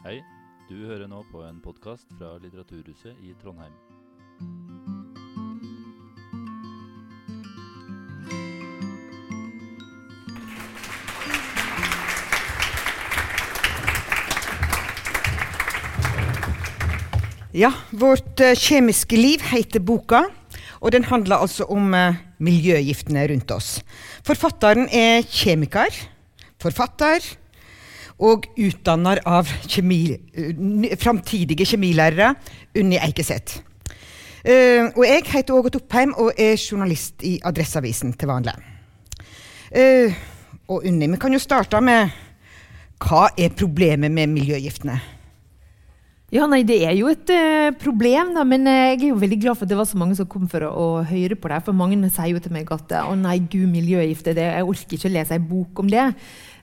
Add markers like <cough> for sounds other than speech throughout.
Hei, du hører nå på en podkast fra Litteraturhuset i Trondheim. Ja, Vårt eh, kjemiske liv heter boka, og den handler altså om eh, miljøgiftene rundt oss. Forfatteren er kjemiker, forfatter og utdanner av kjemi, eh, framtidige kjemilærere, Unni Eikeseth. Uh, og jeg heter Ågot Oppheim og er journalist i Adresseavisen til vanlig. Uh, og Unni, vi kan jo starte med hva er problemet med miljøgiftene? Ja, nei, Det er jo et uh, problem, da, men eh, jeg er jo veldig glad for at det var så mange som kom for å, å høre på det. For mange sier jo til meg at å nei, gud, miljøgifter, jeg orker ikke å lese en bok om det.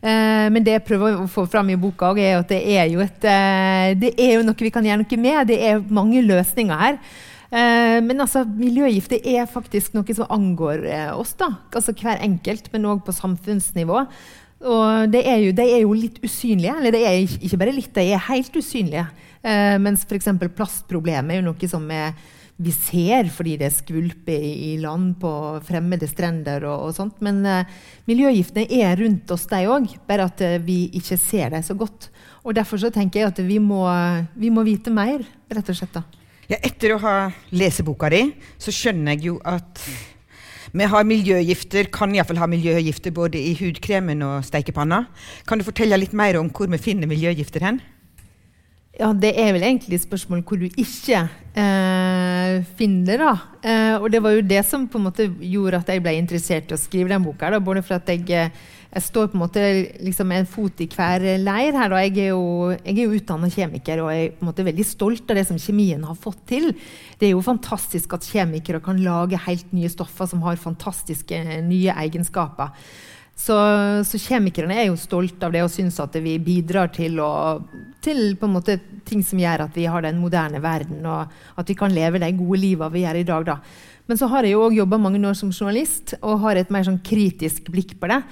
Eh, men det jeg prøver å få fram i boka, er at det er, et, eh, det er jo noe vi kan gjøre noe med. Det er mange løsninger her. Eh, men altså, miljøgifter er faktisk noe som angår oss, da. Altså hver enkelt, men òg på samfunnsnivå. Og det er er jo litt usynlige. Eller det er ikke bare litt, de er helt usynlige. Eh, mens f.eks. plastproblemet er jo noe som er, vi ser fordi det skvulper i, i land på fremmede strender og, og sånt. Men eh, miljøgiftene er rundt oss, de òg, bare at eh, vi ikke ser dem så godt. Og Derfor så tenker jeg at vi må, vi må vite mer, rett og slett. da. Ja, etter å ha lest boka di, så skjønner jeg jo at vi har miljøgifter, kan iallfall ha miljøgifter både i hudkremen og steikepanna. Kan du fortelle litt mer om hvor vi finner miljøgifter hen? Ja, Det er vel egentlig spørsmål hvor du ikke eh, finner det. Eh, og det var jo det som på en måte gjorde at jeg ble interessert i å skrive den boka. Da. Både for at jeg, eh, jeg står på en måte liksom en fot i hver leir her. Da. Jeg er jo, jeg jo utdanna kjemiker og jeg er på en måte veldig stolt av det som kjemien har fått til. Det er jo fantastisk at kjemikere kan lage helt nye stoffer som har fantastiske nye egenskaper. Så, så kjemikerne er jo stolte av det og syns at vi bidrar til, å, til måte ting som gjør at vi har den moderne verden, og at vi kan leve de gode livene vi gjør i dag. Da. Men så har jeg jo òg jobba mange år som journalist og har et mer sånn kritisk blikk på det.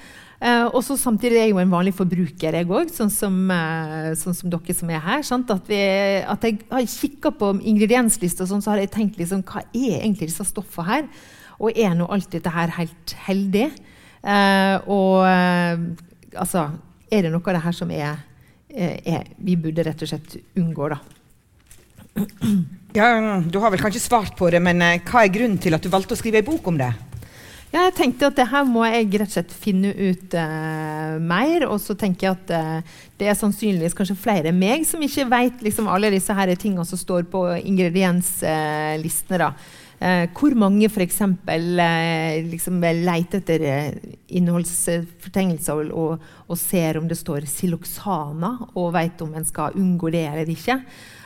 Eh, og så samtidig er jeg jo en vanlig forbruker, jeg òg, sånn, eh, sånn som dere som er her. At, vi, at jeg har kikka på ingredienslista, sånn, så har jeg tenkt liksom, hva er egentlig disse stoffene her? Og er nå alt dette her helt heldig? Eh, og eh, altså Er det noe av det her som er, eh, er Vi burde rett og slett unngå, da. Ja, Du har vel kanskje svart på det, men hva er grunnen til at du valgte å skrive ei bok om det? Ja, jeg tenkte at det her må jeg rett og slett finne ut eh, mer. Og så tenker jeg at eh, det er sannsynligvis kanskje flere enn meg som ikke vet liksom, alle disse her tingene som står på ingredienslistene. da. Eh, hvor mange f.eks. Eh, liksom leter etter eh, innholdsfortegnelser og, og ser om det står siloxana, og vet om en skal unngå det eller ikke.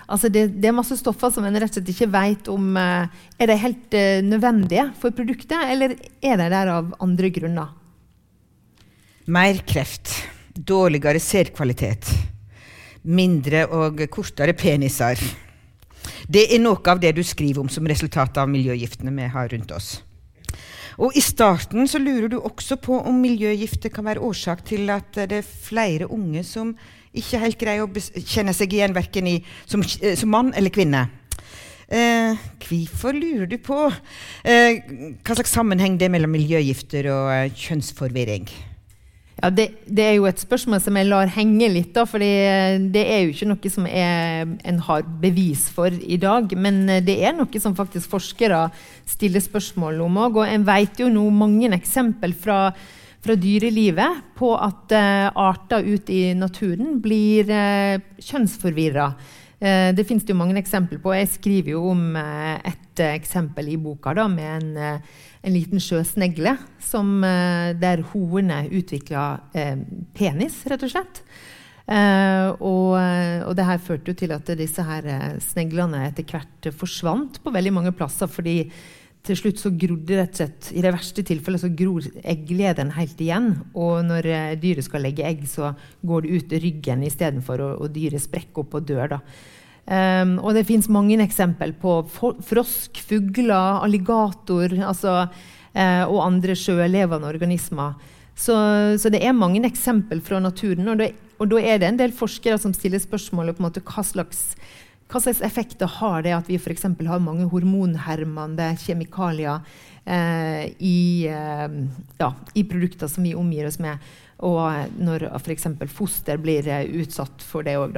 Altså det, det, er masse stoffer som en rett og slett ikke vet om eh, er de helt eh, nødvendige for produktet, eller er de der av andre grunner. Mer kreft, dårligere serkvalitet, mindre og kortere peniser. Det er noe av det du skriver om som resultat av miljøgiftene vi har rundt oss. Og I starten så lurer du også på om miljøgifter kan være årsak til at det er flere unge som ikke helt greier å kjenne seg igjen verken i, som, eh, som mann eller kvinne. Eh, Hvorfor lurer du på eh, hva slags sammenheng det er mellom miljøgifter og eh, kjønnsforvirring? Ja, det, det er jo et spørsmål som jeg lar henge litt, da, for det er jo ikke noe som er, en har bevis for i dag. Men eh, det er noe som faktisk forskere stiller spørsmål om òg. Og en vet jo nå mange eksempel fra, fra dyrelivet på at uh, arter ute i naturen blir uh, kjønnsforvirra. Uh, det finnes det jo mange eksempler på. Jeg skriver jo om eh, et eh, eksempel i boka da, med en, eh, en liten sjøsnegle som, eh, der hoene utvikla eh, penis, rett og slett. Eh, og, og det her førte jo til at disse her sneglene etter hvert forsvant på veldig mange plasser. fordi til slutt så grodde rett og slett, I det verste tilfellet så gror egglederen helt igjen. Og når dyret skal legge egg, så går det ut ryggen istedenfor, og, og dyret sprekker opp og dør. da. Um, og det fins mange eksempel på frosk, fugler, alligator altså, uh, og andre sjølevende organismer. Så, så det er mange eksempel fra naturen. Og det og da er det en del forskere som stiller spørsmål måte hva slags, hva slags effekter har det at vi f.eks. har mange hormonhermende kjemikalier eh, i, eh, ja, i produkter som vi omgir oss med, og når f.eks. foster blir eh, utsatt for det òg.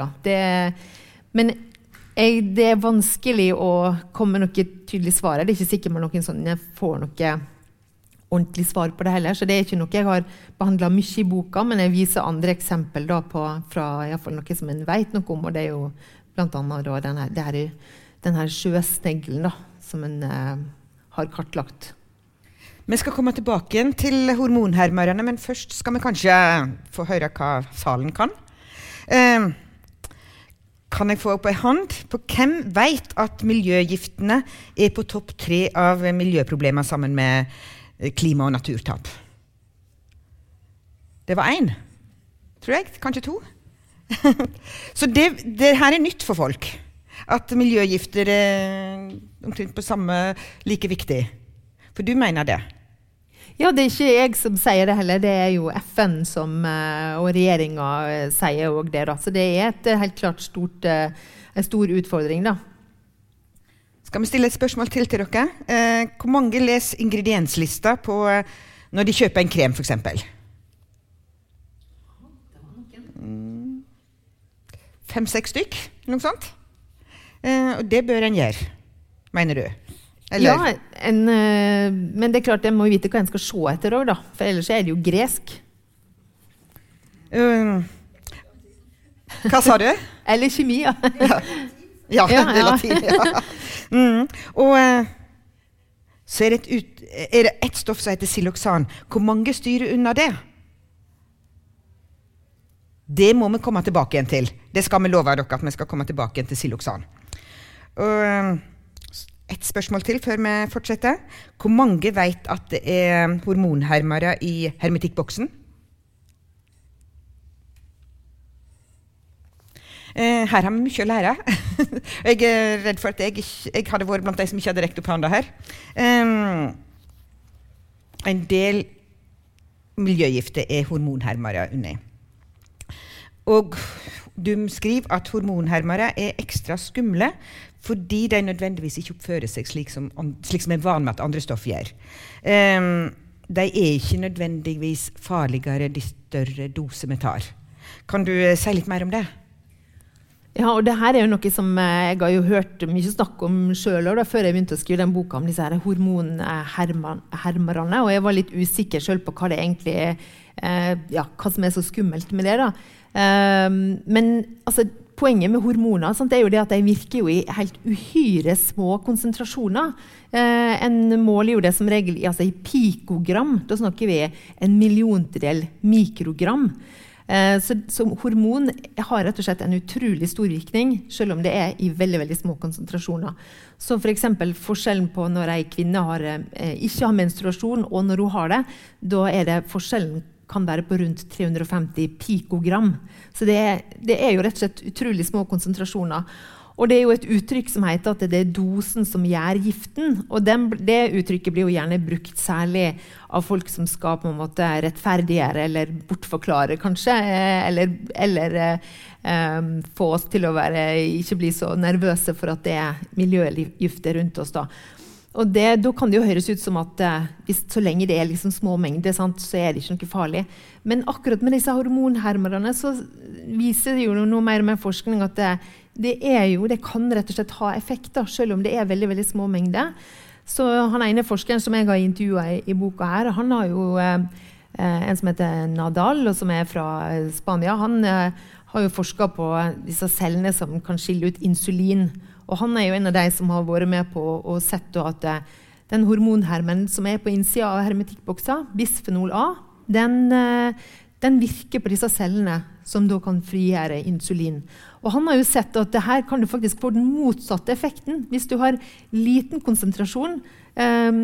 Men jeg, det er vanskelig å komme med noe tydelig svar. Det er ikke sikkert man sånn, får noe ordentlig svar på det heller. Så det er ikke noe jeg har behandla mye i boka, men jeg viser andre eksempel da på, fra noe som en vet noe om. Og det er jo bl.a. denne, denne sjøsneglen som en eh, har kartlagt. Vi skal komme tilbake igjen til hormonhermerne, men først skal vi kanskje få høre hva salen kan. Eh, kan jeg få opp ei hånd på hvem vet at miljøgiftene er på topp tre av miljøproblemer sammen med klima- og naturtap. Det var én, tror jeg. Kanskje to. <laughs> Så det, det, her er nytt for folk. At miljøgifter er omtrent på samme like viktig. For du mener det? Ja, det er ikke jeg som sier det heller. Det er jo FN som, eh, og regjeringa eh, sier òg det. Da. Så det er et helt klart stort, eh, en stor utfordring. da. Skal vi stille et spørsmål til til dere? Eh, hvor mange leser ingredienslista på, eh, når de kjøper en krem, f.eks.? Mm. Fem-seks stykk, noe sånt? Eh, og det bør en gjøre, mener du? Eller? Ja, en, eh, men det er klart jeg må vite hva en skal se etter òg, for ellers er det jo gresk. Um, hva sa du? <laughs> Eller kjemi, ja. ja. ja, ja, latin. Ja. Mm. Og eh, så er det, et, ut, er det et stoff som heter siloxan. Hvor mange styrer unna det? Det må vi komme tilbake igjen til. Det skal vi love dere at vi skal komme tilbake igjen til siloxan. Og, et spørsmål til før vi fortsetter. Hvor mange vet at det er hormonhermere i hermetikkboksen? Eh, her har vi mye å lære. <laughs> jeg er redd for at jeg, jeg hadde vært blant de som ikke hadde rekt opp hånda her. Um, en del miljøgifter er hormonhermere under. Og du skriver at hormonhermere er ekstra skumle fordi de nødvendigvis ikke oppfører seg slik som, slik som er vane med at andre stoff gjør. Um, de er ikke nødvendigvis farligere de større doser vi tar. Kan du uh, si litt mer om det? Ja, og det her er jo noe som eh, jeg har jo hørt mye snakk om sjøl før jeg begynte å skrive den boka om disse her hormonhermerne. Og jeg var litt usikker sjøl på hva det egentlig er, eh, ja, hva som er så skummelt med det. da. Um, men altså, poenget med hormoner sant, er jo det at de virker i helt uhyre små konsentrasjoner. Eh, en måler jo det som regel altså, i pikogram. Da snakker vi en milliontedel mikrogram. Eh, så, så, hormon har rett og slett en utrolig stor virkning, selv om det er i veldig veldig små konsentrasjoner. Så f.eks. for Forskjellen på når ei kvinne har, eh, ikke har menstruasjon, og når hun har det, da er det forskjellen kan være på rundt 350 pikogram. Så det er, det er jo rett og slett utrolig små konsentrasjoner. Og det er jo et uttrykk som heter at det er dosen som gjør giften. Og den, det uttrykket blir jo gjerne brukt særlig av folk som skal på en måte rettferdiggjøre eller bortforklare, kanskje. Eh, eller, eller um, få oss til å være, ikke bli så nervøse for at det er miljøgifter rundt oss. da. Og det, Da kan det jo høres ut som at eh, hvis, så lenge det er liksom små mengder, sant, så er det ikke noe farlig. Men akkurat med disse hormonhermerne så viser det jo noe mer med forskning at det, det, jo, det, kan rett og slett ha effekt, selv om det er veldig, veldig små mengder. Så han ene forskeren som jeg har intervjua i, i, boka, her, han har jo eh, eh, en som heter Nadal, og som er fra eh, Spania. Han eh, har jo forska på disse cellene som kan skille ut insulin. Og han er jo en av de som har vært med på å sett at eh, den hormonhermen som er på innsida av hermetikkboksa, bisfenol A, den, eh, den virker på disse cellene som da kan frigjøre insulin. Og han har jo sett at det her kan du faktisk få den motsatte effekten. Hvis du har liten konsentrasjon, um,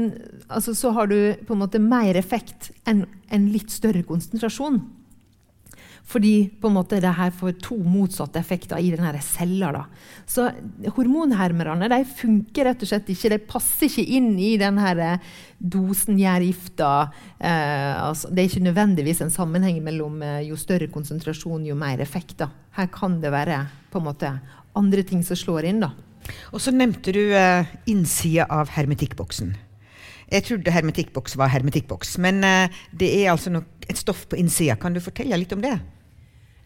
altså så har du på en måte mer effekt enn en litt større konsentrasjon. Fordi på en måte det her får to motsatte effekter i denne cella. Da. Så hormonhermerne de funker rett og slett ikke. De passer ikke inn i denne eh, dosen gjærgifta. Eh, altså, det er ikke nødvendigvis en sammenheng mellom eh, jo større konsentrasjon, jo mer effekt. Da. Her kan det være på en måte andre ting som slår inn. da. Og så nevnte du eh, innsida av hermetikkboksen. Jeg trodde hermetikkboks var hermetikkboks, men uh, det er altså et stoff på innsida. Kan du fortelle litt om det?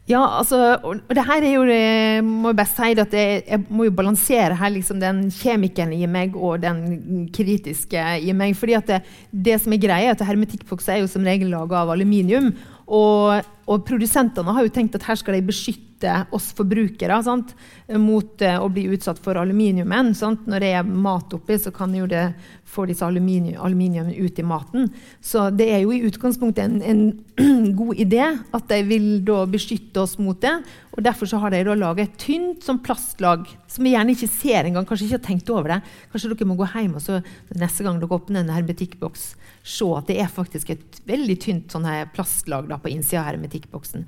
Ja, altså, og det her er jo det, må jeg best si at jeg, jeg må jo balansere her liksom den kjemikeren i meg og den kritiske i meg. fordi at det, det som er greia er at Hermetikkbokser er jo som regel laga av aluminium. Og, og, produsentene har jo tenkt at her skal de beskytte oss forbrukere sant? mot uh, å bli utsatt for aluminiumen. Sant? Når det er mat oppi, så kan jo det få disse aluminium, aluminium ut i maten. Så det er jo i utgangspunktet en, en <clears throat> god idé at de vil beskytte oss mot det. Og Derfor så har de da laga et tynt som plastlag som vi gjerne ikke ser engang. Kanskje ikke har tenkt over det. Kanskje dere må gå hjem og så neste gang dere åpner en hermetikkboks, se at det er faktisk et veldig tynt sånn plastlag da, på innsida av hermetikkboksen.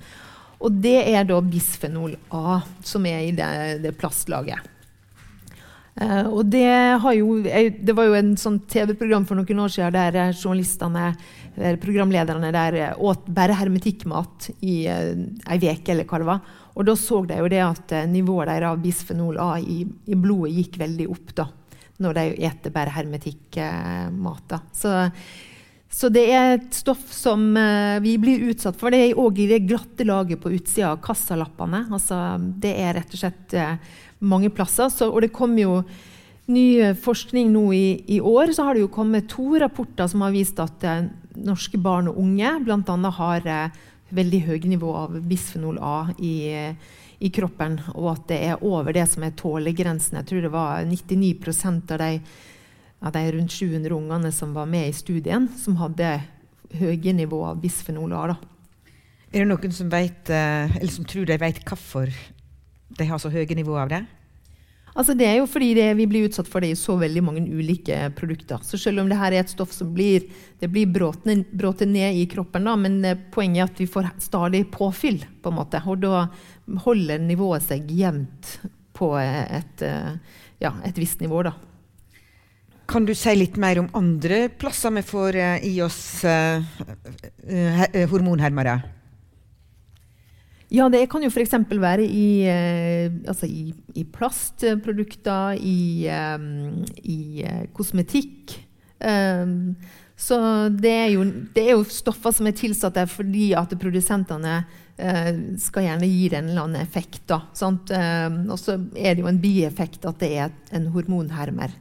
Og det er da bisfenol A som er i det, det plastlaget. Uh, og det, jo, jeg, det, var jo en sånn TV-program for noen år siden der eh, journalistene, der programlederne der eh, åt bare hermetikkmat i uh, ei uke eller hva det var. Og da så de jo det at uh, nivået deres av bisfenol A i, i, blodet gikk veldig opp da, når de eter bare hermetikkmat. Så så det er et stoff som uh, vi blir utsatt for. Det er òg i det glatte laget på utsida av kassalappene. Altså, det er rett og slett uh, mange plasser. Så, og det kom jo ny forskning nå i, i, år. Så har det jo kommet to rapporter som har vist at norske barn og unge bl.a. har veldig høye nivå av bisfenol A i, i, kroppen, og at det er over det som er tålegrensen. Jeg tror det var 99 av de av de rundt 700 ungene som var med i studien, som hadde høye nivå av bisfenol A. Er det noen som, vet, eh, som tror de vet hvorfor de har så høye nivå av det? Altså det er jo fordi det, vi blir utsatt for det i så veldig mange ulike produkter. Så selv om dette er et stoff som blir, det blir bråtet ned i kroppen, da, men eh, poenget er at vi får stadig påfyll. på en måte, Og da holder nivået seg jevnt på et, eh, ja, et visst nivå. da. Kan du si litt mer om andre plasser vi får uh, i oss uh, uh, hormonhermere? Ja, det kan jo f.eks. være i, altså i, i, plastprodukter, i, i kosmetikk. Så det er, jo, det er, jo, stoffer som er tilsatt der fordi at produsentene skal gjerne gi en eller annen effekt. Og så er det jo en bieffekt at det er en hormonhermer.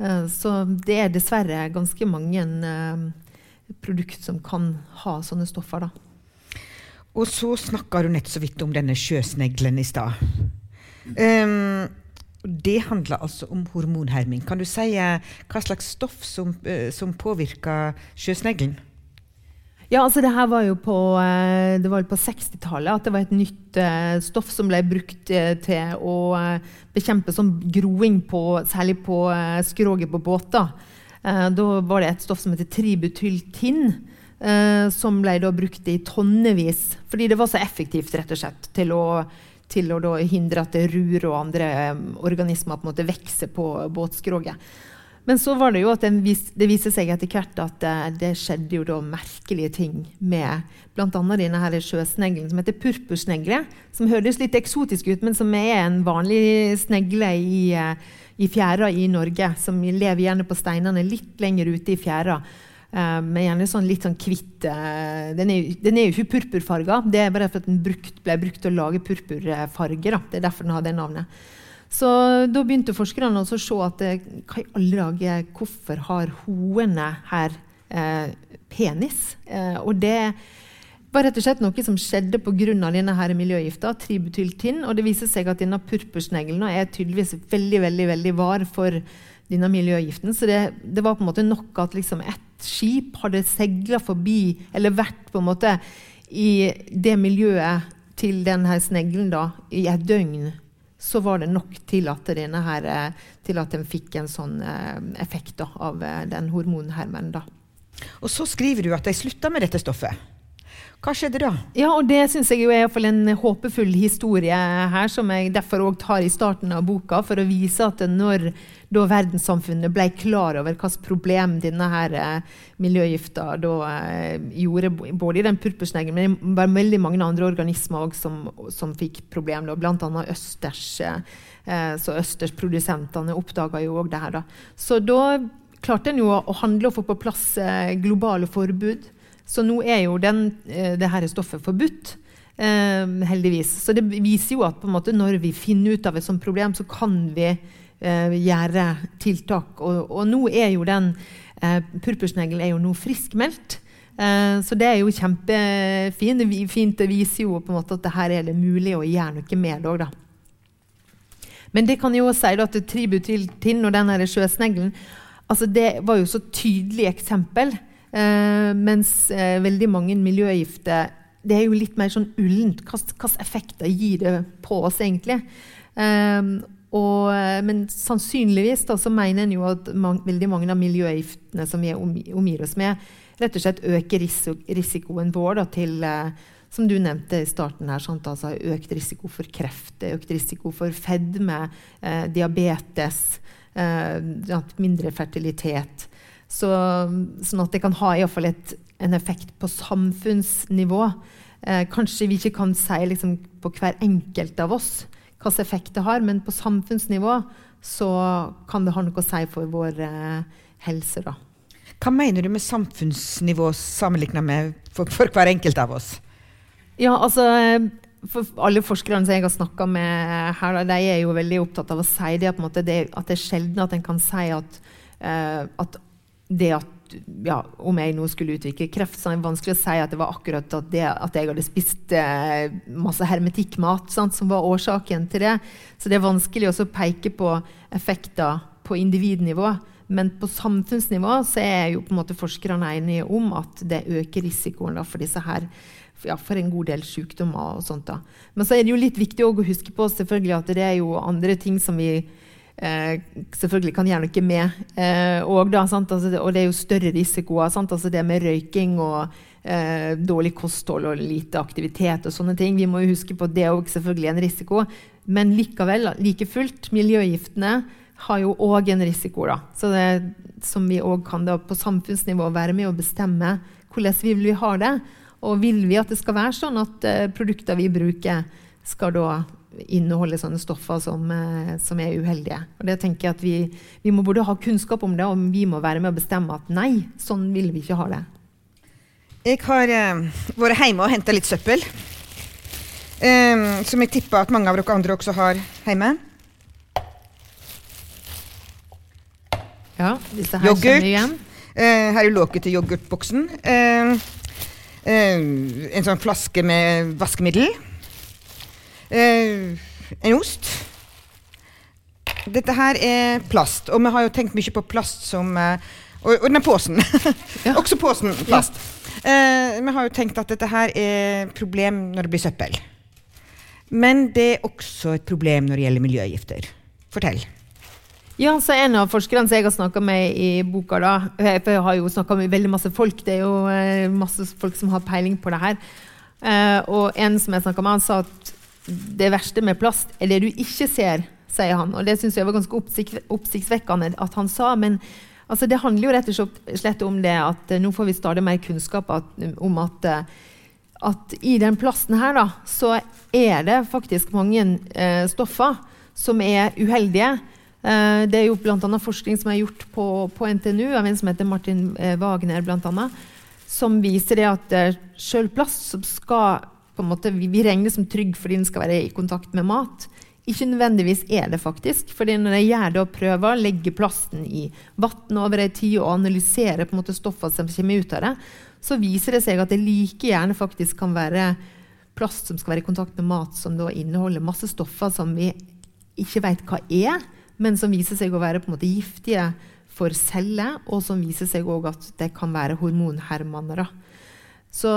Eh, så det er dessverre ganske mange eh, produkter som kan ha sånne stoffer. da. Og så snakka du nett så vidt om denne sjøsneglen i stad. Um, det handler altså om hormonherming. Kan du si uh, hva slags stoff som, som påvirker sjøsneglen? Ja, altså det her var jo på, eh, på 60-tallet at det var et nytt uh, stoff som ble brukt uh, til å bekjempe sånn groing, på, særlig på skroget på båter. da var det et stoff som heter tributyltin, som ble brukt i tonnevis. Fordi det var så effektivt rett og slett til å, til å hindre at rur og andre organismer på en måte vokser på båtskroget. Men så var det jo at det viste seg etter hvert at det, det skjedde jo da merkelige ting med bl.a. denne sjøsneglen som heter purpursnegle. Som høres litt eksotisk ut, men som er en vanlig snegle i, uh, i fjæra i Norge. Som lever gjerne på steinene litt lenger ute i fjæra. Med gjerne sånn litt sånn kvitt den, den er jo ikke purpurfarga. Det er bare fordi den brukt, ble brukt til å lage purpurfarge. Det er derfor den har det navnet. Så da begynte forskerne å se at hva i alle dager, hvorfor har hoene her eh, penis? Eh, og det var rett og slett noe som skjedde pga. denne her miljøgifta, tributyltin. Og det viser seg at denne purpursneglen er tydeligvis veldig veldig, veldig var for denne miljøgiften. Så det, det var på en måte nok at liksom et skip hadde seila forbi, eller vært på en måte i det miljøet til denne sneglen da, i et døgn så var det nok til at, her, eh, til at den fikk en sånn eh, effekt da, av eh, den hormonhermen. Da. Og så skriver du at de slutta med dette stoffet. Hva skjedde da? Ja, og det syns jeg er en håpefull historie her, som jeg derfor òg tar i starten av boka, for å vise at når da verdenssamfunnet ble klar over hvilket problem denne her eh, miljøgifta eh, gjorde, både i den purpursneglen, men det var veldig mange andre organismer som, som fikk problemer, bl.a. østers. Eh, så østersprodusentene oppdaga jo òg det her. Da. Så da klarte en jo å handle og få på plass globale forbud. Så nå er jo den, eh, det her stoffet forbudt. Eh, heldigvis. Så det viser jo at måte, når vi finner ut av et sånt problem, så kan vi eh, gjøre tiltak. Og, og, nå er jo den eh, Purpursneglen er jo nå friskmeldt. Så det er jo kjempefint. Det viser jo på en måte at det her er det mulig å gjøre noe med òg, da. Men det kan jo også si at til når den sjøsneglen altså det var jo så tydelig eksempel mens uh, veldig mange miljøgifter det er jo litt mer sånn ullent. Hvilke effekter gir det på oss, egentlig? Um, og, men sannsynligvis da, så mener en jo at man, veldig mange av miljøgiftene som vi omgir oss med, rett og slett øker risikoen vår da, til som du nevnte i starten her, sant? altså økt risiko for kreft, økt risiko for fedme, eh, diabetes, eh, mindre fertilitet. Så, sånn at det kan ha i fall en effekt på samfunnsnivå. Eh, kanskje vi ikke kan si liksom, på hver enkelt av oss hvilken effekt det har, men på samfunnsnivå så kan det ha noe å si for vår eh, helse. Da. Hva mener du med samfunnsnivå sammenlignet med for, for, hver enkelt av oss? Ja, altså... For alle forskerne som jeg har snakka med her, de er jo veldig opptatt av å si det, at det, at det er sjelden at en kan si at, uh, at det at ja, om jeg nå skulle utvikle kreft, så er det vanskelig å si at det var akkurat at, det, at jeg hadde spist eh, masse hermetikkmat sant, som var årsaken til det. Så det er vanskelig å peke på effekter på individnivå. Men på samfunnsnivå så er jo på en måte forskerne enige om at det øker risikoen da, for disse her ja, for en god del sykdommer. og sånt da. Men så er det jo litt viktig å huske på selvfølgelig at det er jo andre ting som vi eh, selvfølgelig kan gjerne ikke med. Eh, og, da, altså, og, det er jo større risikoer. Altså, det med røyking og eh, dårlig kosthold og lite aktivitet og sånne ting. Vi må jo huske på at det er selvfølgelig selvfølgelig en risiko. Men likevel, like fullt, miljøgiftene har jo òg en risiko. Da. Så det, som vi òg kan da, på samfunnsnivå være med å bestemme hvordan vi vil ha det. Og vil vi at det skal være sånn at eh, produkter vi bruker, skal da inneholder sånne stoffer som, eh, som, er uheldige. Og det tenker jeg at vi, vi, må både ha kunnskap om det, og vi må være med å bestemme at nei, sånn vil vi ikke ha det. Jeg har eh, vært hjemme og henta litt søppel. Eh, som jeg tipper at mange av dere andre også har hjemme. Ja, disse her Yoghurt. kjenner igjen. Eh, her er låket til yoghurtboksen. Uh, en sånn flaske med vaskemiddel. Eh, en ost. Dette her er plast, og vi har jo tenkt mye på plast som eh, og, og denne posen. <laughs> Ja. Også posen plast. Ja. Eh, vi har jo tenkt at dette her er problem når det blir søppel. Men det er også et problem når det gjelder miljøgifter. Fortell. Ja, så En av forskerne som jeg har snakka med i boka da, eh, for Jeg har jo snakka med veldig masse folk. Det er jo eh, masse folk som har peiling på det her. Eh, og en som jeg snakka med, han sa at det verste med plast er det du ikke ser, sier han. Og det syns jeg var ganske oppsikt, oppsiktsvekkende at han sa. Men altså, det handler jo rett og slett om det at uh, nå får vi stadig mer kunnskap at, om at, uh, at i den plasten her, da, så er det faktisk mange eh, stoffer som er uheldige. det er jo bl.a. forskning som er gjort på, på, NTNU av en som heter Martin Wagner, blant annet, som viser det at eh, sjøl plast som skal på en måte, vi, vi regner som trygg fordi den skal være i kontakt med mat. Ikke nødvendigvis er det faktisk. fordi når jeg gjør det og prøver, legger plasten i vann over en tid og analyserer på en måte stoffene som kommer ut av det, så viser det seg at det like gjerne faktisk kan være plast som skal være i kontakt med mat, som da inneholder masse stoffer som vi ikke vet hva er, men som viser seg å være på en måte giftige for celler, og som viser seg også at det kan være hormonhermannere. Så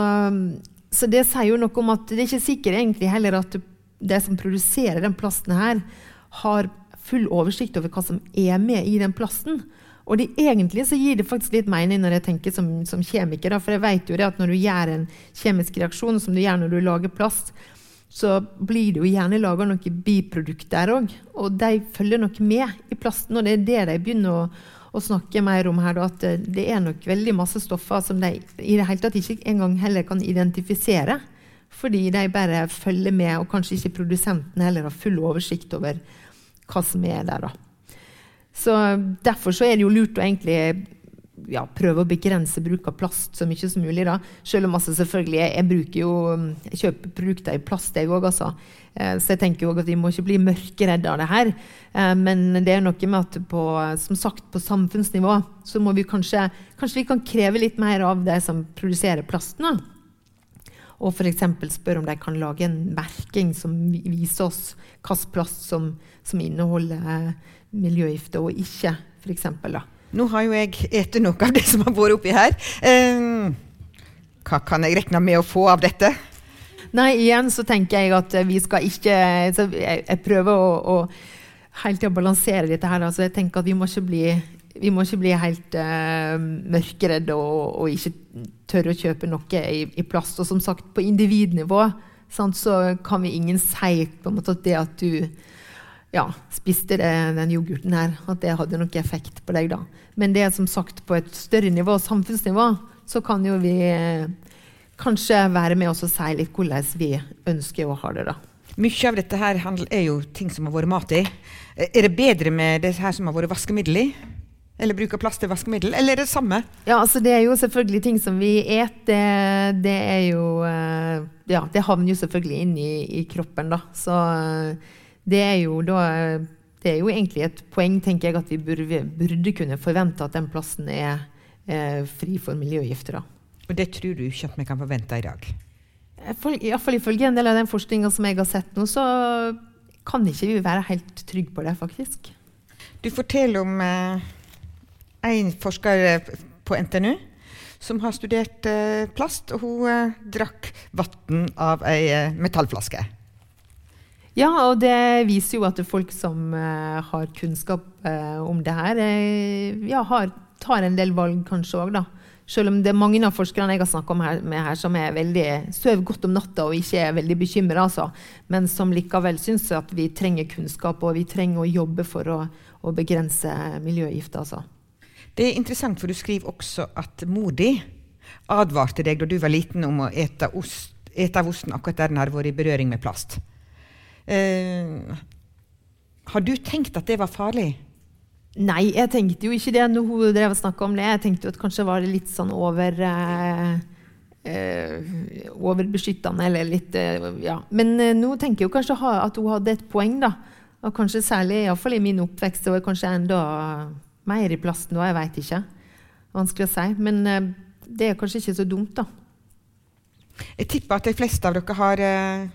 så det sier jo noe om at det er ikke sikkert egentlig heller at det som produserer den plasten her, har full oversikt over hva som er med i den plasten. Og det, egentlig så gir det faktisk litt mening når jeg tenker som, som kjemiker. Da, for jeg vet jo det at når du gjør en kjemisk reaksjon, som du gjør når du lager plast, så blir det jo gjerne laga noen biprodukter òg. Og de følger nok med i plasten. Og det er det de begynner å, å snakke mer om her. At det er nok veldig masse stoffer som de i det hele tatt ikke engang heller kan identifisere. Fordi de bare følger med, og kanskje ikke produsenten heller har full oversikt over hva som er der. da. Så Derfor så er det jo lurt å egentlig ja, prøve å begrense bruk av plast så mye som mulig. da. Selv om altså selvfølgelig jeg, jo, jeg kjøper produkter i plast, jeg òg. Altså. Eh, så jeg tenker jo at vi må ikke bli mørkeredde av det her. Eh, men det er noe med at på, som sagt, på samfunnsnivå så må vi kanskje, kanskje vi kan kreve litt mer av de som produserer plasten. da. Og f.eks. spørre om de kan lage en merking som viser oss hvilken plast som, som inneholder eh, miljøgifter og ikke, f.eks. Nå har jo jeg spist noe av det som har vært oppi her. Eh, hva kan jeg regne med å få av dette? Nei, igjen så tenker jeg at vi skal ikke jeg, jeg, prøver å, å hele tida balansere dette her. Altså jeg tenker at vi må ikke bli, må ikke bli helt uh, mørkeredde og, og, ikke tørre å kjøpe noe i, i plast. Og som sagt, på individnivå sant, så kan vi ingen si på en måte at det at du ja, spiste det, den yoghurten her, at det hadde noe effekt på deg. da. Men det er som sagt på et større nivå, samfunnsnivå, så kan jo vi eh, kanskje være med oss og si litt hvordan vi ønsker å ha det. da. Mye av dette her er jo ting som har vært mat i. Eh, er det bedre med det her som har vært vaskemiddel i? Eller bruk av plast til vaskemiddel? Eller er det samme? Ja, altså Det er jo selvfølgelig ting som vi et. Det, det er jo eh, Ja, det havner jo selvfølgelig inn i, i kroppen, da. Så det er jo da det er jo egentlig et poeng tenker jeg, at vi burde, burde kunne forvente at den plassen er eh, fri for miljøgifter. Og det tror du ikke at vi kan forvente i dag? Iallfall ifølge en del av den forskninga som jeg har sett nå, så kan ikke vi være helt trygge på det, faktisk. Du forteller om eh, en forsker på NTNU som har studert eh, plast, og hun eh, drakk vann av ei eh, metallflaske. Ja, og det viser jo at folk som uh, har kunnskap uh, om det her, uh, ja, har, tar en del valg kanskje òg, da. Selv om det er mange av forskerne jeg har snakka med her, som er veldig, sover godt om natta og ikke er veldig bekymra, altså. men som likevel syns at vi trenger kunnskap og vi trenger å jobbe for å, å begrense miljøgifter. Altså. Det er interessant, for du skriver også at mor di advarte deg da du var liten om å ete, ete av osten akkurat der den har vært i berøring med plast. Eh, har du tenkt at det var farlig? Nei, jeg tenkte jo ikke det når hun drev og snakka om det. Jeg tenkte jo at kanskje var det litt sånn over eh, eh, overbeskyttende eller litt eh, Ja. Men eh, nå tenker jeg jo kanskje at hun hadde et poeng, da. Og kanskje særlig iallfall i min oppvekst, og kanskje enda mer i plasten da. Jeg veit ikke. Vanskelig å si. Men det er kanskje ikke så dumt, da. Jeg tipper at de fleste av dere har eh,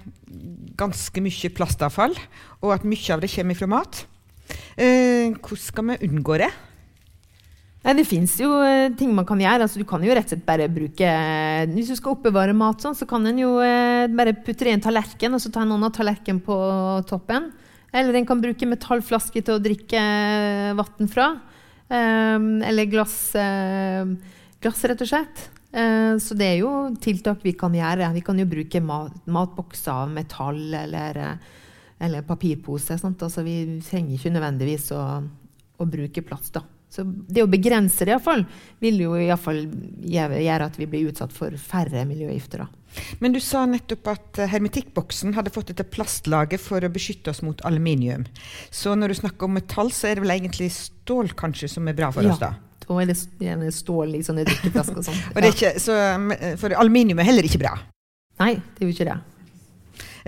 ganske mye plastavfall, og at mye av det kommer fra mat. Eh, hvordan skal vi unngå det? Nei, det fins jo eh, ting man kan gjøre. Altså, du kan jo rett og slett bare bruke eh, Hvis du skal oppbevare mat, sånn, så kan en jo eh, bare putte det i en tallerken og så ta en annen tallerken på toppen. Eller en kan bruke metallflaske til å drikke eh, vann fra. eller glass, glass, rett og slett. Eh, så det er jo tiltak vi kan gjøre. Vi kan jo bruke mat, matbokser av metall eller, eh, eller papirpose. Altså, vi trenger ikke nødvendigvis å, å bruke plast. Da. Så det å begrense det iallfall, vil jo i fall gjøre at vi blir utsatt for færre miljøgifter. Da. Men du sa nettopp at eh, hermetikkboksen hadde fått dette plastlaget for å beskytte oss mot aluminium. Så når du snakker om metall, så er det vel egentlig stål kanskje som er bra for ja. oss, da? Og eller gjerne stål i sånne drikkeflasker og sånn. <laughs> Ja. Så, for aluminium er heller ikke bra? Nei, det er jo ikke det.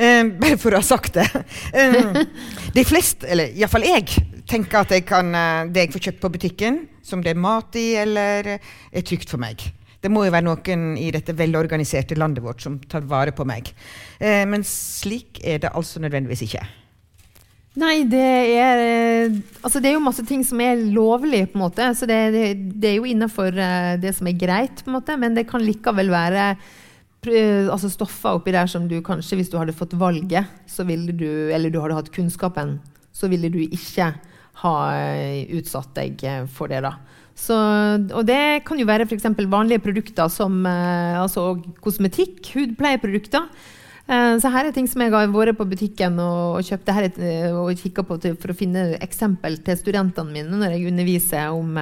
Uh, bare for å ha sagt det. Uh, <laughs> de fleste, eller iallfall jeg, tenker at jeg kan, det jeg får kjøpt på butikken, som det er mat i, eller er trygt for meg. Det må jo være noen i dette velorganiserte landet vårt som tar vare på meg. men slik er det altså nødvendigvis ikke. Nei, det er, eh, altså det er jo masse ting som er lovlig, på en måte. Så det, det, det er jo innafor eh, det som er greit, på en måte. Men det kan likevel være altså stoffer oppi der som du kanskje, hvis du hadde fått valget, så ville du, eller du hadde hatt kunnskapen, så ville du ikke ha utsatt deg for det. da. Så, og det kan jo være f.eks. vanlige produkter som altså kosmetikk, hudpleieprodukter. Så her er ting som jeg har vært på butikken og, kjøpt her, og kikka på for å finne eksempel til studentene mine når jeg underviser om,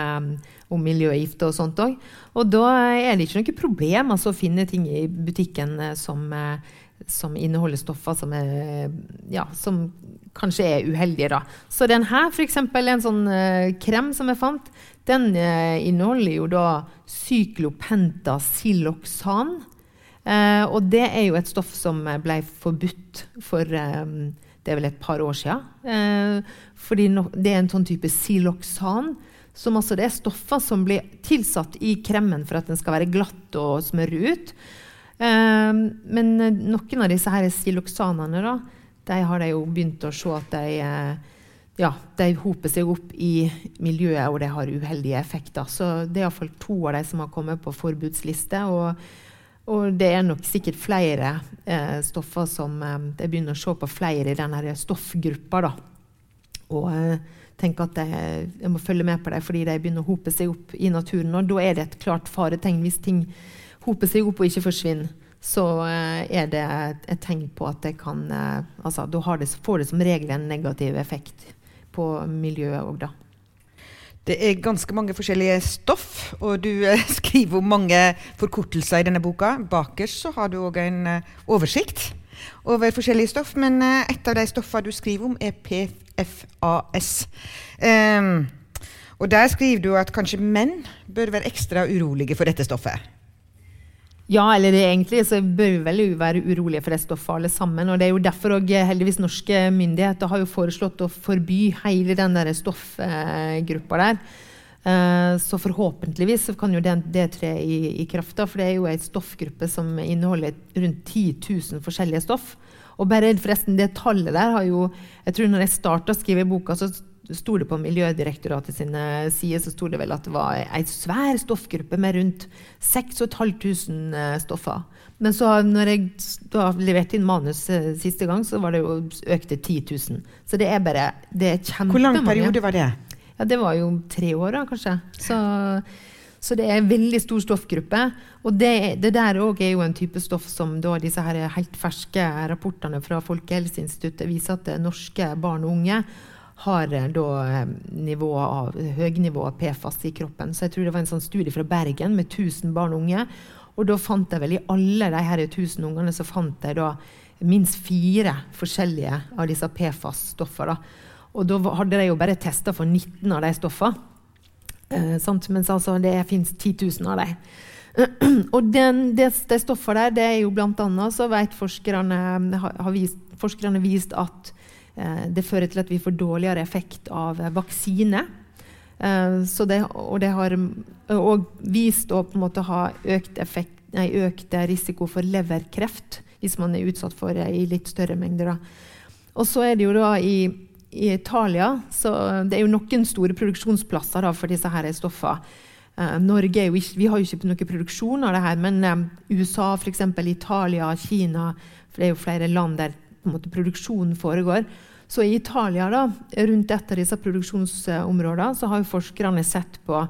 om miljøgifter og sånt òg. Og da er det ikke noe problem altså, å finne ting i butikken som, som inneholder stoffer som, er, ja, som kanskje er uheldige. Da. Så den her, f.eks. en sånn krem som jeg fant, den inneholder jo da cyklopentasiloxan. Uh, og det er jo et stoff som ble forbudt for um, det er vel et par år siden. fordi no, det er en sånn type siloxan. Som altså det er stoffer som blir tilsatt i kremen for at den skal være glatt og smøre ut. Ehm, men eh, noen av disse her siloxanene da, de har de jo begynt å se at de, eh, ja, de hoper seg opp i miljøet, og de har uheldige effekter. Så det er iallfall to av de som har kommet på forbudsliste. Og, og det er nok sikkert flere eh, stoffer som eh, Jeg begynner å se på flere i denne stoffgruppa. da. Og eh, tenker at jeg, jeg, må følge med på dem fordi de begynner å hope seg opp i naturen. Og da er det et klart faretegn hvis ting hoper seg opp og ikke forsvinner, så uh, er det et, tegn på at det kan uh, altså, Da får det som regel en negativ effekt på miljøet òg, da. Det er ganske mange forskjellige stoff, og du uh, <laughs> skriver om mange forkortelser i denne boka. Bakerst så har du òg en oversikt over forskjellige stoff, men et av de stoffene du skriver om, er PFAS. Um, og der skriver du at kanskje menn bør være ekstra urolige for dette stoffet. Ja, eller egentlig så bør vi vel være urolige for det stoffet alle sammen. og Det er jo derfor òg heldigvis norske myndigheter har jo foreslått å forby hele den der stoffgruppa der. Eh, så forhåpentligvis kan jo det, det tre i, i kraft. For det er jo ei stoffgruppe som inneholder rundt 10 000 forskjellige stoff. Og bare forresten, det tallet der har jo jeg tror når jeg starta å skrive boka, så sto det på Miljødirektoratet sine sider så sto det vel at det var ei svær stoffgruppe med rundt 6500 eh, stoffer. Men så når jeg da leverte inn manus eh, siste gang, så var det jo økt til 10 000. Så det er bare det er kjempemange. Hvor lang periode var det? Ja, Det var jo tre år, da, kanskje. Så, så det er en veldig stor stoffgruppe. Og det, det der òg er jo en type stoff som da disse her helt ferske rapportene fra Folkehelseinstituttet viser at norske barn og unge har eh, da eh, nivå av, høynivå av PFAS i kroppen. Så jeg tror det var en sånn studie fra Bergen med 1000 barn og unge. Og da fant jeg vel i alle de her 1000 ungene så fant jeg da minst fire forskjellige av disse PFAS-stoffene. Og da hadde de jo bare testa for 19 av de stoffene. Eh, Mens altså det fins 10 000 av dem. <clears throat> og den, det, det stoffet der, det er jo blant annet så vet forskerne, har vist, forskerne vist at det fører til at vi får dårligere effekt av eh, vaksine. Eh, det, og det har og vist å ha økt, effekt, nei, økt risiko for leverkreft hvis man er utsatt for det i litt større mengder. Og så er det jo da i, i Italia Det er jo noen store produksjonsplasser da, for disse her stoffene. Norge jo ikke, vi har jo ikke noe produksjon av det her, men USA, f.eks. Italia, Kina For det er jo flere land der måte, produksjonen foregår. Så i Italia, da, rundt et av disse produksjonsområdene, så har forskerne sett på,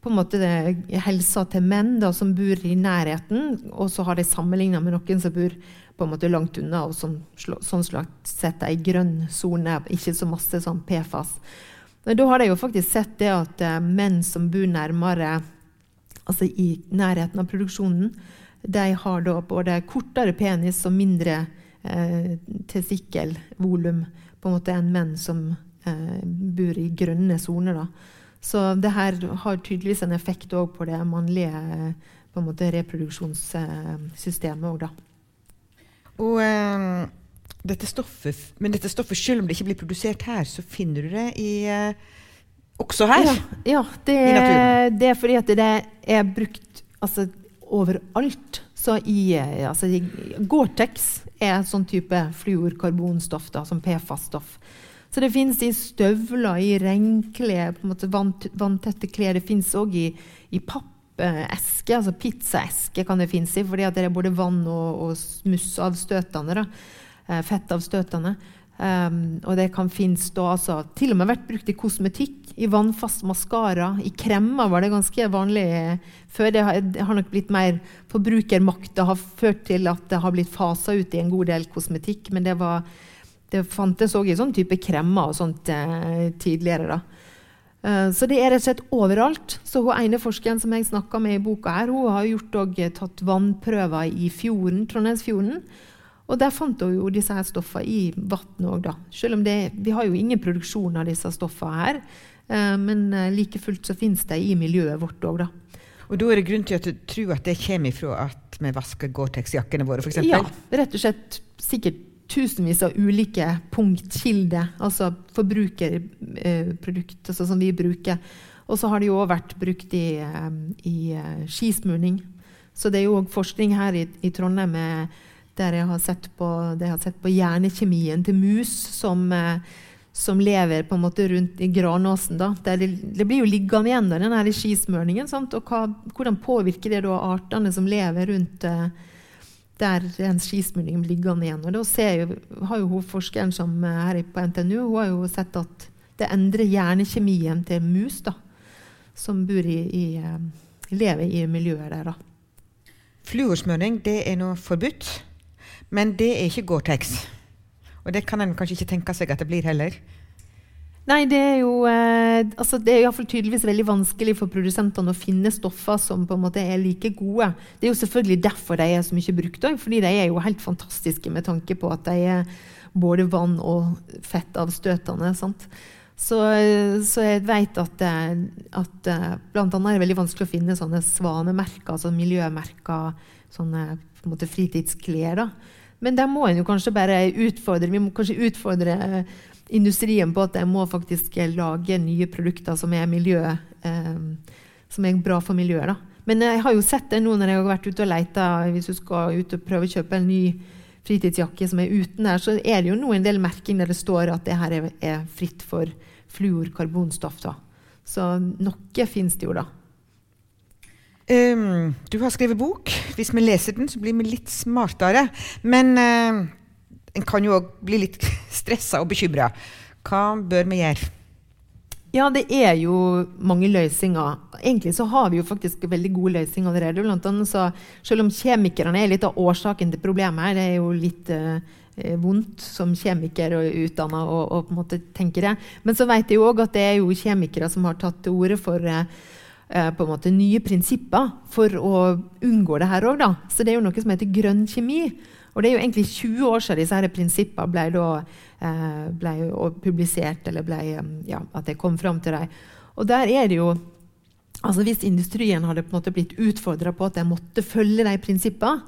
på en måte det, helsa til menn da, som bor i nærheten, og så har de sammenligna med noen som bor på en måte langt unna, og som sånn slags sett ei grønn sone, ikke så masse sånn PFAS. Men da har de jo faktisk sett det at uh, menn som bor nærmere, altså i nærheten av produksjonen, de har da både kortere penis og mindre eh, testikkelvolum på en måte enn menn som eh, bor i grønne soner. Så det her har tydeligvis en effekt òg på det mannlige på en måte, reproduksjonssystemet òg, da. Og eh, dette stoffet, men dette stoffet, selv om det ikke blir produsert her, så finner du det i, eh, også her? Ja, ja det, det, er fordi at det er brukt altså, overalt. Så i, altså, i Gore-Tex er et sånn type fluorkarbonstoff, da, som PFAS-stoff. Så det fins i støvler, i regnklær, vanntette klær. Det fins òg i, i pappeske, altså pizzaeske kan det finnes i, fordi det er både vann og, og smussavstøtende. Eh, fettavstøtende. Um, og det kan finnes da, altså, til og med vært brukt i kosmetikk, i vannfast maskara. I kremmer var det ganske vanlig før. Det har, nok blitt mer forbrukermakt. Det har ført til at det har blitt fasa ut i en god del kosmetikk. Men det, var, det fantes òg i sånn type kremmer og sånt eh, tidligere. Uh, så det er rett og slett overalt. Så hun ene forskeren som jeg snakka med i boka, her, hun har gjort og, tatt vannprøver i fjorden, Trondheimsfjorden. Og der fant hun jo disse her stoffene i vannet òg, da. Selv om det, vi har jo ingen produksjon av disse stoffene her. Eh, men eh, like fullt så finnes de i miljøet vårt òg, da. Og da er det grunn til å tro at det kommer ifra at vi vasker Gore-Tex-jakkene våre, f.eks.? Ja, rett og slett sikkert tusenvis av ulike punktkilder, altså forbrukerprodukt altså som vi bruker. Og så har det jo òg vært brukt i, eh, i skismurning. Så det er jo òg forskning her i, i Trondheim der jeg har sett på, har sett på hjernekjemien til mus som, eh, som, lever på en måte rundt i granåsen. Da. Det, det, blir jo liggende igjen, da, denne skismørningen. Sant? Og hva, hvordan påvirker det da artene som lever rundt eh, der den skismurningen blir liggende igjen? Og da jo, har jo hun forskeren som eh, her på NTNU hun har jo sett at det endrer hjernekjemien til mus da, som bor i, i, lever i miljøet der. da. Fluorsmøring er nå forbudt. Men det er ikke Gore-Tex. Og det kan en kanskje ikke tenke seg at det blir heller. Nei, det er jo eh, altså det er iallfall tydeligvis veldig vanskelig for produsentene å finne stoffer som på en måte er like gode. Det er jo selvfølgelig derfor de er så mye brukt òg, fordi de er jo helt fantastiske med tanke på at de er både vann- og fettavstøtende. sant? Så, så, jeg vet at, eh, at bl.a. blant annet er det veldig vanskelig å finne sånne svanemerker, altså miljømerker, sånne på en måte fritidsklær. da. Men der må en jo kanskje bare utfordre vi må kanskje utfordre eh, industrien på at de må faktisk eh, lage nye produkter som er, miljø, eh, som er bra for miljøet. da. Men jeg har jo sett det nå når jeg har vært ute og leita hvis du skal ut og prøve å kjøpe en ny fritidsjakke som er uten der, så er det jo nå en del merking der det står at det her er, fritt for fluorkarbonstoff. da. Så noe fins det jo, da. Um, du har skrevet bok. Hvis vi leser den, så blir vi litt smartere. Men uh, en kan jo òg bli litt <laughs> stressa og bekymra. Hva bør vi gjøre? Ja, det er jo mange løsninger. Egentlig så har vi jo faktisk veldig gode løsninger allerede. Blant annet så, selv om kjemikerne er litt av årsaken til problemet her, det er jo litt uh, vondt som kjemiker og utdanna måte tenke det. Men så vet jeg jo òg at det er jo kjemikere som har tatt til orde for uh, på en måte nye prinsipper for å unngå det her òg. Så det er jo noe som heter grønn kjemi. Og det er jo egentlig 20 år siden disse her prinsippene ble, da, eh, ble publisert, eller ble, ja, at jeg kom fram til dem. Og der er det jo altså Hvis industrien hadde på en måte blitt utfordra på at de måtte følge de prinsippene,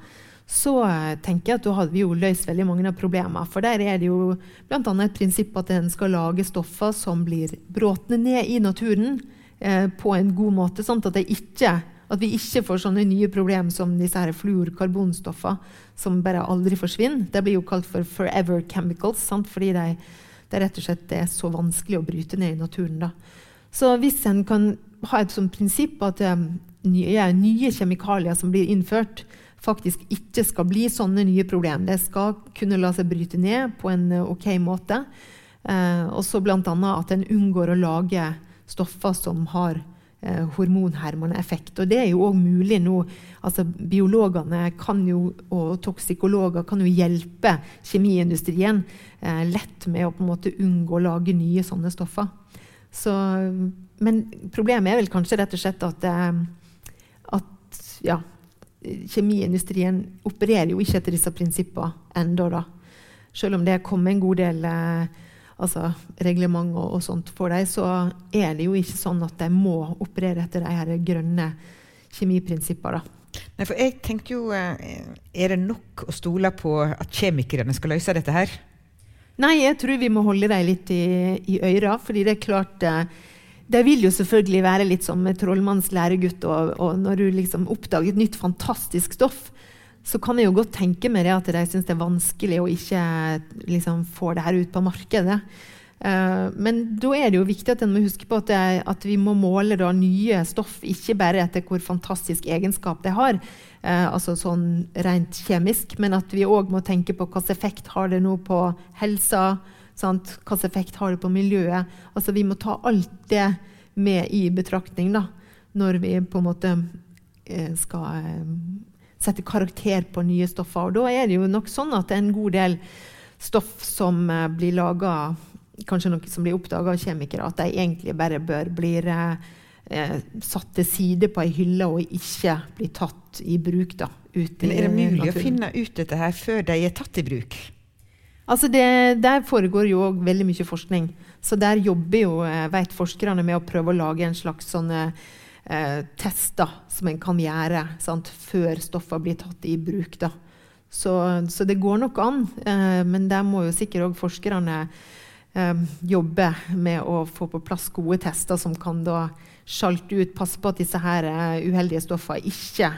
så eh, tenker jeg at da hadde vi jo løst veldig mange av problemene. For der er det jo bl.a. et prinsipp at en skal lage stoffer som blir bråtne ned i naturen eh, på en god måte. Sånn at, ikke, at, vi ikke får sånne nye problemer som disse her fluorkarbonstoffene, som bare aldri forsvinner. Det blir jo kalt for 'forever chemicals', sant? fordi de, det rett og slett er så vanskelig å bryte ned i naturen. Da. Så hvis en kan ha et sånt prinsipp at um, nye, nye kjemikalier som blir innført, faktisk ikke skal bli sånne nye problemer. Det skal kunne la seg bryte ned på en uh, ok måte. Eh, og så bl.a. at en unngår å lage stoffer som har eh, hormonhermende effekt. Og det er jo òg mulig nå. Altså, biologene jo, og toksikologer kan jo hjelpe kjemiindustrien eh, lett med å på en måte unngå å lage nye sånne stoffer. Så, men problemet er vel kanskje rett og slett at, eh, at ja, kjemiindustrien opererer jo ikke etter disse prinsippene ennå. Selv om det er kommet en god del eh, altså reglement og, og, sånt for dem, så er det jo ikke sånn at de må operere etter de her grønne kjemiprinsippene. Nei, for jeg tenkte jo eh, Er det nok å stole på at kjemikerne skal løse dette her? Nei, jeg tror vi må holde dem litt i, i øra. fordi det er klart de det vil jo selvfølgelig være litt som trollmannens læregutt. Og, og, når du liksom oppdager et nytt, fantastisk stoff, så kan jeg jo godt tenke meg det at de syns det er vanskelig å ikke liksom, få det her ut på markedet. Uh, men da er det jo viktig at en må huske på at, det, at vi må måle da, nye stoff ikke bare etter hvor fantastisk egenskap de har, uh, altså sånn rent kjemisk, men at vi òg må tenke på hvilken effekt har det nå på helsa, hvilken effekt har det på miljøet. Altså Vi må ta alt det med i betraktning da, når vi på en måte uh, skal sette karakter på nye stoffer. Og da er det jo nok sånn at en god del stoff som blir laga kanskje noe som blir oppdaga av kjemikere, at de egentlig bare bør bli eh, satt til side på ei hylle og ikke bli tatt i bruk. Da, Men er det mulig naturen. å finne ut dette her før de er tatt i bruk? Altså det, Der foregår jo òg veldig mye forskning. Så der jobber jo, eh, vet forskerne med å prøve å lage en slags sånne eh, tester som en kan gjøre sant, før stoffene blir tatt i bruk. Så, så det går nok an, eh, men der må jo sikkert òg forskerne eh, jobbe med å få på plass gode tester som kan da sjalte ut, passe på at disse her uh, uheldige stoffene ikke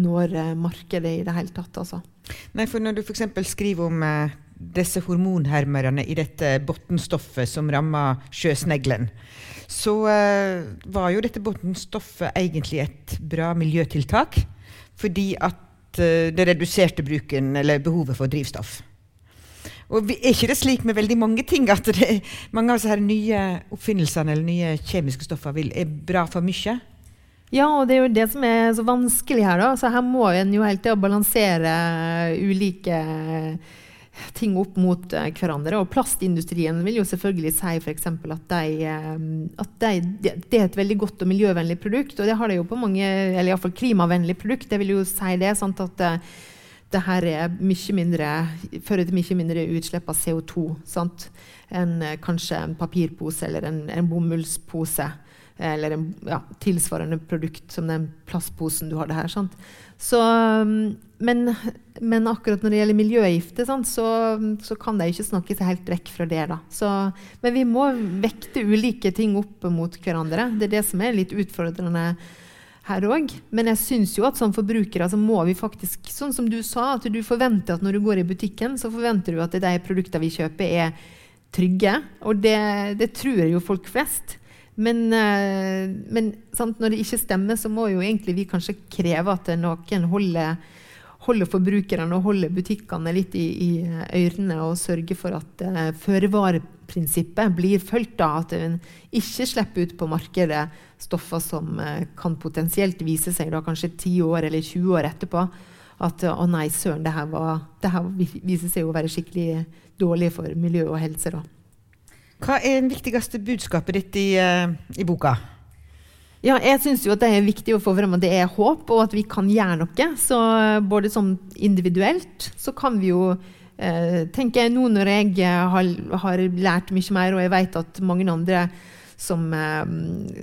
når uh, markedet i det hele tatt. Altså. Nei, for Når du f.eks. skriver om uh, disse hormonhermerne i dette bunnstoffet som rammer sjøsneglen, så var jo dette bunnstoffet egentlig et bra miljøtiltak. Fordi at det reduserte bruken, eller behovet for drivstoff. Og Er ikke det slik med veldig mange ting at det, mange av disse her nye oppfinnelsene eller nye kjemiske stoffer vil, er bra for mye? Ja, og det er jo det som er så vanskelig her. da. Så her må en jo hele tida balansere ulike ting opp mot uh, hverandre. Og plastindustrien vil jo selvfølgelig si f.eks. At, de, uh, at de, det er et veldig godt og miljøvennlig produkt. Og det har de jo på mange, eller iallfall klimavennlig produkt. Det vil jo si det. sant at uh, det her er mye mindre, fører til mye mindre utslipp av CO2 sant? enn eh, kanskje en papirpose eller en, en bomullspose. Eller en ja, tilsvarende produkt som den plastposen du hadde her. Sant? Så, mm, men, men, akkurat når det gjelder miljøgifter, så, så, kan de ikke snakke seg helt vekk fra det. Så, men vi må vekte ulike ting opp mot hverandre. Det er det som er litt utfordrende her òg. Men jeg syns jo at som forbrukere så må vi faktisk, sånn som du sa, at du forventer at når du går i butikken, så forventer du at de produktene vi kjøper, er trygge. Og det, det tror jo folk flest. Men, eh, men sant, når det ikke stemmer, så må jo egentlig vi kanskje kreve at noen holder, holder forbrukerne og holder butikkene litt i, i ørene og sørger for at uh, blir fulgt. da, At en ikke slipper ut på markedet stoffer som uh, kan potensielt vise seg da kanskje 10 år eller 20 år etterpå at å nei, søren, det her viser seg å være skikkelig dårlig for miljø og helse. da. Hva er det viktigste budskapet ditt i, uh, i boka? Ja, jeg syns det er viktig å få frem at det er håp, og at vi kan gjøre noe. Så både sånn individuelt så kan vi jo eh, tenker Nå når jeg har, har, lært mye mer, og jeg vet at mange andre som eh,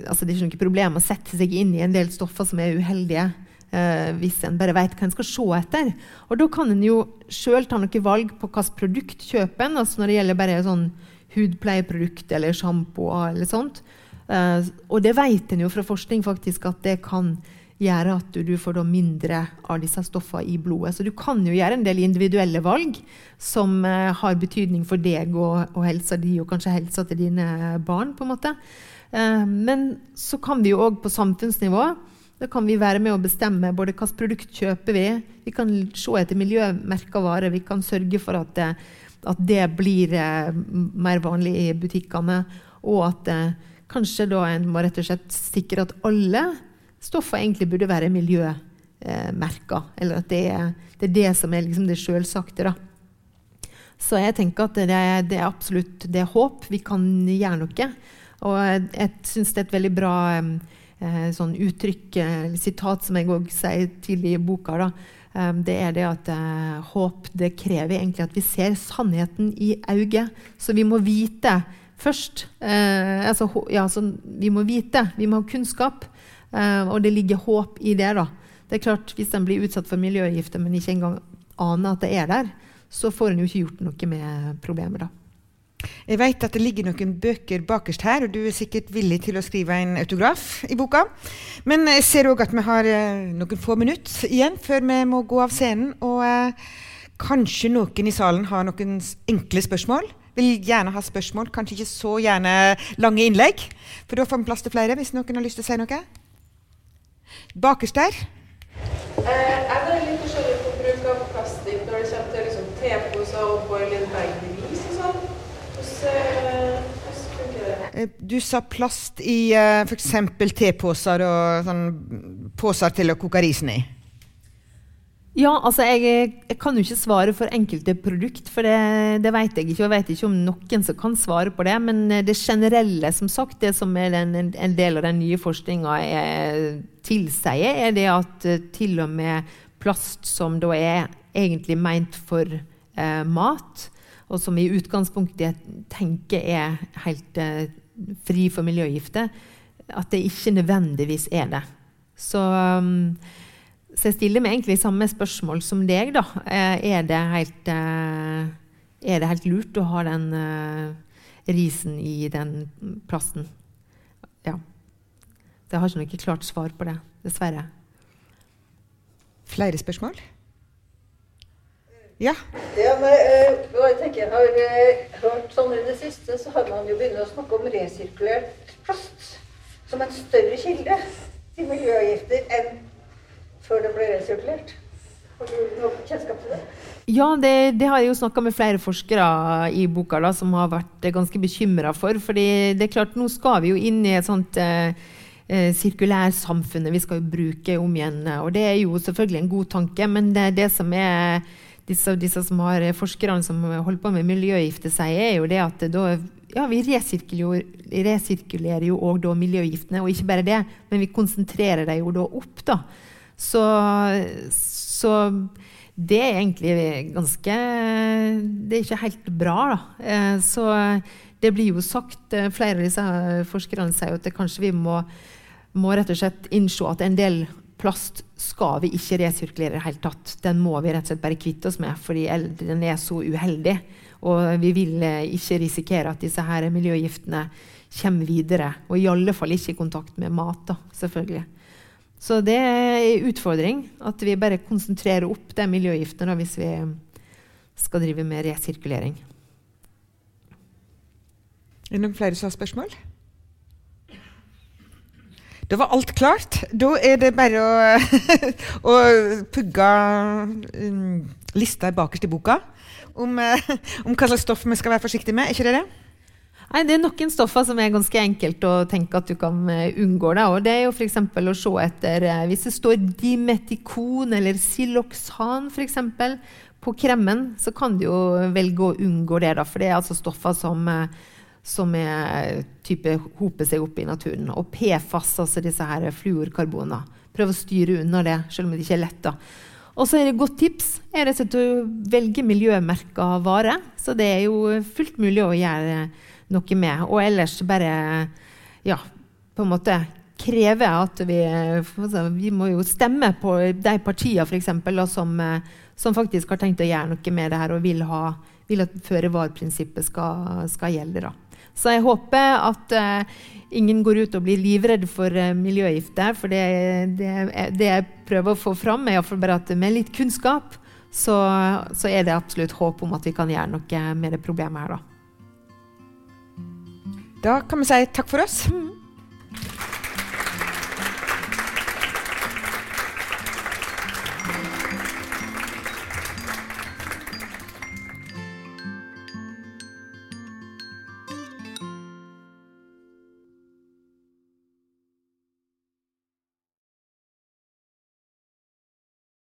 altså Det er ikke noe problem å sette seg inn i en del stoffer som er uheldige. Uh, hvis en bare vet hva en skal se etter. Og da kan en jo sjøl ta noen valg på hvilket produkt kjøper en. Altså når det gjelder bare sånn hudpleieprodukt eller sjampo eller sånt. Uh, og det vet en jo fra forskning faktisk at det kan gjøre at du, du får mindre av disse stoffene i blodet. Så du kan jo gjøre en del individuelle valg som uh, har betydning for deg og, og helsa di, og kanskje helsa til dine barn. på en måte. Uh, men så kan vi jo òg på samfunnsnivå da kan vi være med å bestemme både hvilket produkt kjøper vi Vi kan se etter miljømerka varer. Vi kan sørge for at at det blir eh, mer vanlig i butikkene. Og at eh, kanskje da en må rett og slett sikre at alle stoffer egentlig burde være miljømerka. eller at det er, det er det, som er liksom det sjølsagte. Så jeg tenker at det er, det er, absolutt det er håp. Vi kan gjøre noe. Og jeg, jeg syns det er et veldig bra eh, sånn uttrykk, eh, sitat som jeg òg sier tidlig i boka. da, det er det at eh, håp det krever egentlig at vi ser sannheten i øyet. Så vi må vite først. Eh, altså, ja, vi må vite, vi må ha kunnskap. Eh, og det ligger håp i det. da. Det er klart, Hvis en blir utsatt for miljøgifter, men ikke engang aner at det er der, så får en jo ikke gjort noe med problemet. da. Jeg vet at det ligger noen bøker bakerst her, og du er sikkert villig til å skrive en autograf i boka. Men jeg ser òg at vi har uh, noen få minutter igjen før vi må gå av scenen. Og eh, kanskje noen i salen har noen enkle spørsmål. vil gjerne ha spørsmål. Kanskje ikke så gjerne lange innlegg, for da får vi plass til flere. hvis noen har lyst til å si noe. Bakerst der. Eh, er det litt forskjellig på bruk av plastikk når det kommer til liksom, teposer og foil in bag-bevis og sånn? Hvordan funker det? Eh, du sa plast i uh, f.eks. teposer og sånn poser til å koke risen i. Ja, altså jeg, jeg, kan jo ikke svare for enkelte produkt, for det, det vet jeg ikke. Og jeg vet ikke om noen som kan svare på det. Men det generelle, som sagt, det som er en, en del av den nye forskninga tilsier, er det at til og med plast som da er egentlig meint for eh, mat, og som i utgangspunktet tenker er helt uh, fri for miljøgifter, at det ikke nødvendigvis er det. Så um, så jeg stiller meg egentlig samme spørsmål som deg. da. Eh, er det helt, eh, er det helt lurt å ha den uh, risen i den plasten? Ja. Jeg har ikke noe klart svar på det, dessverre. Flere spørsmål? Ja? Ja, men, øh, jeg tenker, jeg har øh, hørt sånn I det siste så har man jo begynt å snakke om resirkulert plast som en større kilde til miljøavgifter enn før det ble resirkulert? Har du noe kjennskap til det? Ja, det, det har jeg jo snakka med flere forskere i boka da, som har vært ganske bekymra for. fordi det er klart, nå skal vi jo inn i et sånt eh, eh sirkulærsamfunnet vi skal jo bruke om igjen. Og det er jo selvfølgelig en god tanke, men det, det som er disse, disse som har forskerne som holder på med miljøgifter, sier, er jo det at da ja, vi resirkulerer, jo òg miljøgiftene, og ikke bare det, men vi konsentrerer dem jo da opp. da. Så, så det er egentlig ganske Det er ikke helt bra, da. Eh, så det blir jo sagt eh, Flere av disse forskerne sier at kanskje vi må, må rett og slett innse at en del plast skal vi ikke resirkulere i det hele tatt. Den må vi rett og slett bare kvitte oss med, fordi den er så uheldig. Og vi vil eh, ikke risikere at disse her miljøgiftene kommer videre. Og i alle fall ikke i kontakt med mat. da, selvfølgelig. Så det er en utfordring at vi bare konsentrerer opp de miljøgiftene hvis vi skal drive med resirkulering. Er det noen flere som har spørsmål? Da var alt klart. Da er det bare å, <laughs> å pugge um, lista bakerst i boka om, uh, om hva slags stoff vi skal være forsiktige med. Er ikke det det? Nei, Det er noen stoffer som er ganske enkelt å tenke at du kan eh, unngå. Det, og Det er jo f.eks. å se etter eh, Hvis det står dimetikon eller siloxan eksempel, på kremmen, så kan du jo velge å unngå det. Da, for det er altså stoffer som, eh, som er, type, hoper seg opp i naturen. Og PFAS, altså disse her fluorkarboner. Prøv å styre unna det, selv om det ikke er lett. da. Og så er det et godt tips er det å velge miljømerka varer. Så det er jo fullt mulig å gjøre noe med. Og ellers bare ja, på en måte kreve at vi altså, Vi må jo stemme på de partiene for eksempel, som, som, faktisk har tenkt å gjøre noe med det her og vil, ha, vil at føre-var-prinsippet skal, skal, gjelde. Da. Så jeg håper at uh, ingen går ut og blir livredd for uh, miljøgifter. For det, det, det, jeg prøver å få fram, er bare at med litt kunnskap så, så, er det absolutt håp om at vi kan gjøre noe med det problemet her. da. Da kan vi si takk for oss. Mm.